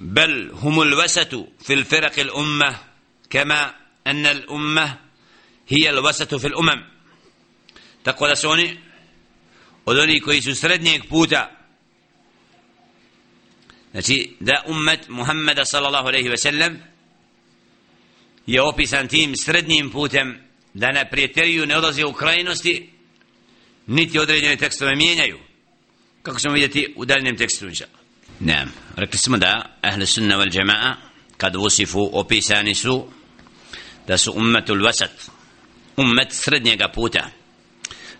بل هم الوسط في الفرق الأمة كما أن الأمة هي الوسط في الأمم تقول سوني ودوني كويس سردنيك بوتا Znači, da ummet Muhammeda sallallahu alaihi ve sellem je opisan tim srednjim putem da ne prijatelju ne odlaze u krajnosti niti određene tekstove mijenjaju kako ćemo vidjeti u daljnjem tekstu inša نعم. ركز مدى أهل السنة والجماعة قد وصفوا أوبي سانسو دس أمة الوسط. أمة سردنية قبوتا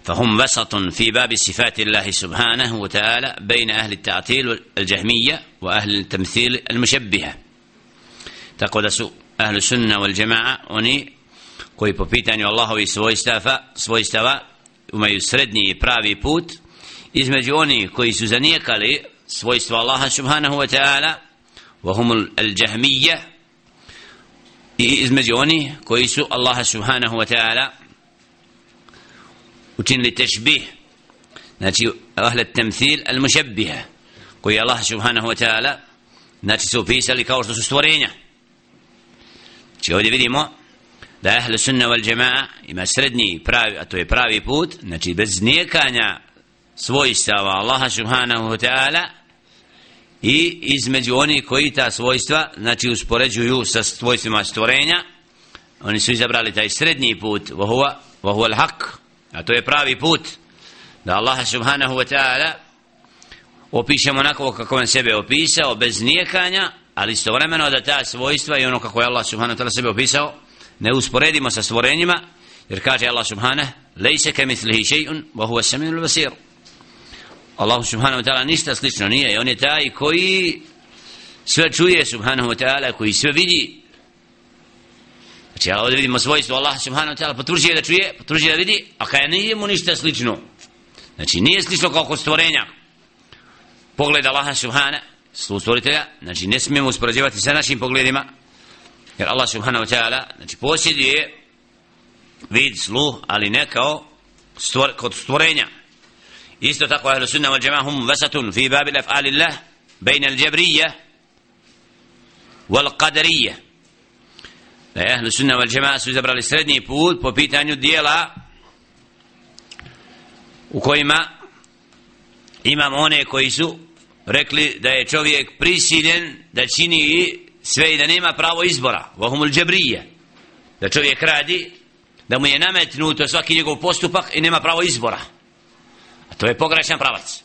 فهم وسط في باب صفات الله سبحانه وتعالى بين أهل التعطيل الجهمية وأهل التمثيل المشبهة. تقول دس أهل السنة والجماعة. وني كوي po والله Allahovi svojstava, svojstava umaju srednji i pravi put između onih كوي su zanijekali svojstva Allaha subhanahu wa ta'ala وهم الجهمية i između oni koji su Allaha subhanahu wa ta'ala učinili tešbih znači ahle temthil al mušabbiha koji Allah subhanahu wa ta'ala znači su opisali kao što su stvorenja znači ovdje vidimo da ahle sunna wal jama'a ima srednji pravi, a to je pravi put znači bez nijekanja svojstava Allaha subhanahu wa ta'ala i između oni koji ta svojstva znači uspoređuju sa svojstvima stvorenja oni su izabrali taj srednji put vahuva vahuva al-haq A to je pravi put da Allah subhanahu wa ta'ala opišemo onako kako on sebe opisao bez nijekanja ali istovremeno da ta svojstva i ono kako je Allah subhanahu wa ta'ala sebe opisao ne usporedimo sa stvorenjima jer kaže Allah subhanahu lejse ke mislihi še'un wa huwa saminu basir. Allah subhanahu wa ta'ala ništa slično nije on je taj koji sve čuje subhanahu wa ta'ala koji sve vidi Znači, ovdje vidimo svojstvo Allah subhanahu wa ta'ala, potvrđuje da čuje, potvrđuje da vidi, a kada nije mu ništa slično. Znači, nije slično kao kod stvorenja. Pogled Allah subhanahu, stvoritelja, znači, ne smijemo uspoređivati sa našim pogledima, jer Allah subhanahu wa ta'ala, znači, posjeduje vid, sluh, ali ne kao stvor, kod stvorenja. Isto tako, ahlu sunna wal jamahum vasatun fi babi af'alillah bejna al-jabriyya, wal qadariyya. Da je ahlu sunna wal jama'a su izabrali srednji put po pitanju dijela u kojima imam one koji su rekli da je čovjek prisiljen da čini sve i da nema pravo izbora. Vahumul džabrije da čovjek radi da mu je nametnuto svaki njegov postupak i nema pravo izbora a to je pogrešan pravac.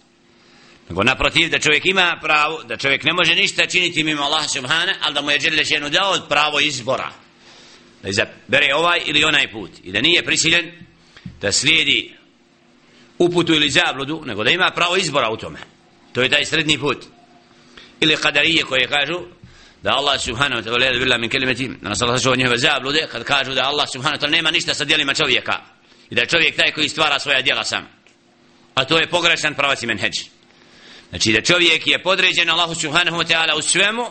Nego naprotiv da čovjek ima pravo da čovjek ne može ništa činiti mimo Allaha subhana ali da mu je dželešenu dao pravo izbora. Da izabere ovaj ili onaj put. I da nije prisiljen da slijedi uputu ili zabludu nego da ima pravo izbora u tome. To je taj srednji put. Ili kadarije koje kažu da Allah subhanahu wa ta'ala bila min kelimeti da nas Allah sačuva njihove zablude kad kažu da Allah subhanahu wa ta'ala nema ništa sa djelima čovjeka. I da je čovjek taj koji stvara svoja djela sam a to je pogrešan pravac i menheđ znači da čovjek je podređen Allahu subhanahu wa ta'ala u svemu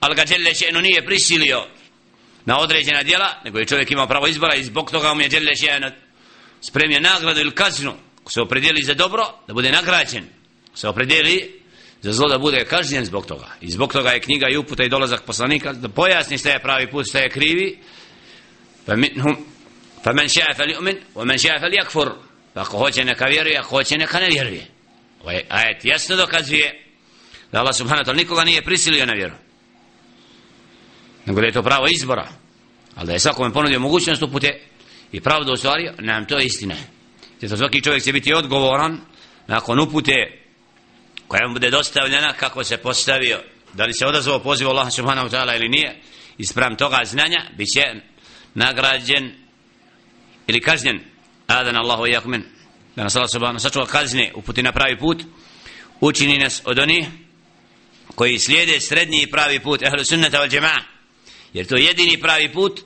ali ga djelje še'nu nije prisilio na određena djela, nego je čovjek imao pravo izbora i zbog toga mu je djelje še'nu spremio nagradu ili kaznu, ko se opredijeli za dobro, da bude nagrađen, ko se opredijeli za zlo da bude kažnjen zbog toga. I zbog toga je knjiga i uputa i dolazak poslanika da pojasni šta je pravi put, šta je krivi. Pa minhum fa man sha'a falyu'min wa man sha'a falyakfur. Pa ako hoće neka vjeruje, ako hoće neka ne vjeruje. Ovaj ajet jasno dokazuje da Allah subhanahu wa ta'ala nikoga nije prisilio na vjeru. Nego da je to pravo izbora. Ali da je svakome ponudio mogućnost upute i pravdu ostvario nam to je istina. Jer svaki čovjek će biti odgovoran nakon upute koja mu bude dostavljena kako se postavio. Da li se odazvao pozivu Allah subhanahu ta'ala ili nije Ispram toga znanja bit će nagrađen ili kažnjen. Adan Allahu i jakumen da nas Allah subhanahu sačuva kazne uputi na pravi put učini nas od onih koji slijede srednji i pravi put ehlu sunnata wal jama'a. Jer to je jedini pravi put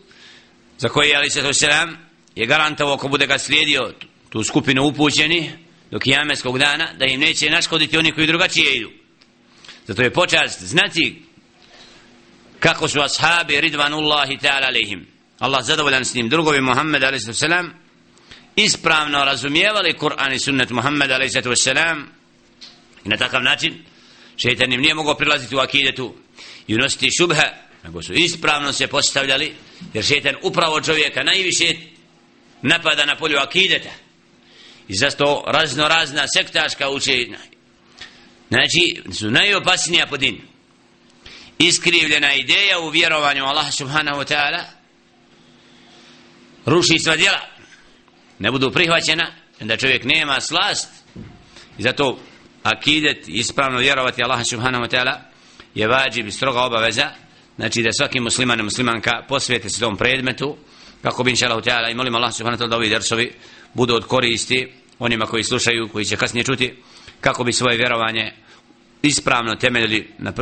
za koji ali se selam je garantovao ko bude ga slijedio tu skupinu upućeni do kijameskog dana da im neće naškoditi oni koji drugačije idu. Zato je počast znati kako su ashabi ridvanullahi ta'ala alihim Allah zadovoljan s njim. Drugovi Muhammed alaihi sallam ispravno razumijevali Kur'an i sunnet Muhammed alaihi sallam i na takav način šeitan im nije mogao prilaziti u akidetu i unositi šubhe nego su ispravno se postavljali jer šeitan upravo čovjeka najviše napada na polju akideta. I zato razno razna sektaška učenja znači su najopasnija po din iskrivljena ideja u vjerovanju Allah subhanahu wa ta'ala ruši sva djela ne budu prihvaćena da čovjek nema slast. I zato akidet ispravno vjerovati Allaha subhanahu wa ta'ala je vađib i stroga obaveza. Znači da svaki musliman i muslimanka posvijete se tom predmetu kako bi inšalahu ta'ala i molim Allah subhanahu wa ta'ala da ovi dersovi budu od koristi onima koji slušaju, koji će kasnije čuti kako bi svoje vjerovanje ispravno temeljili na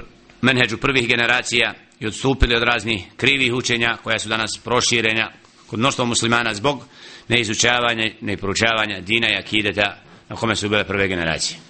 menheđu prvih generacija i odstupili od raznih krivih učenja koja su danas proširenja kod mnoštva muslimana zbog neizučavanja, neproučavanja dina i akideta na kome su bile prve generacije.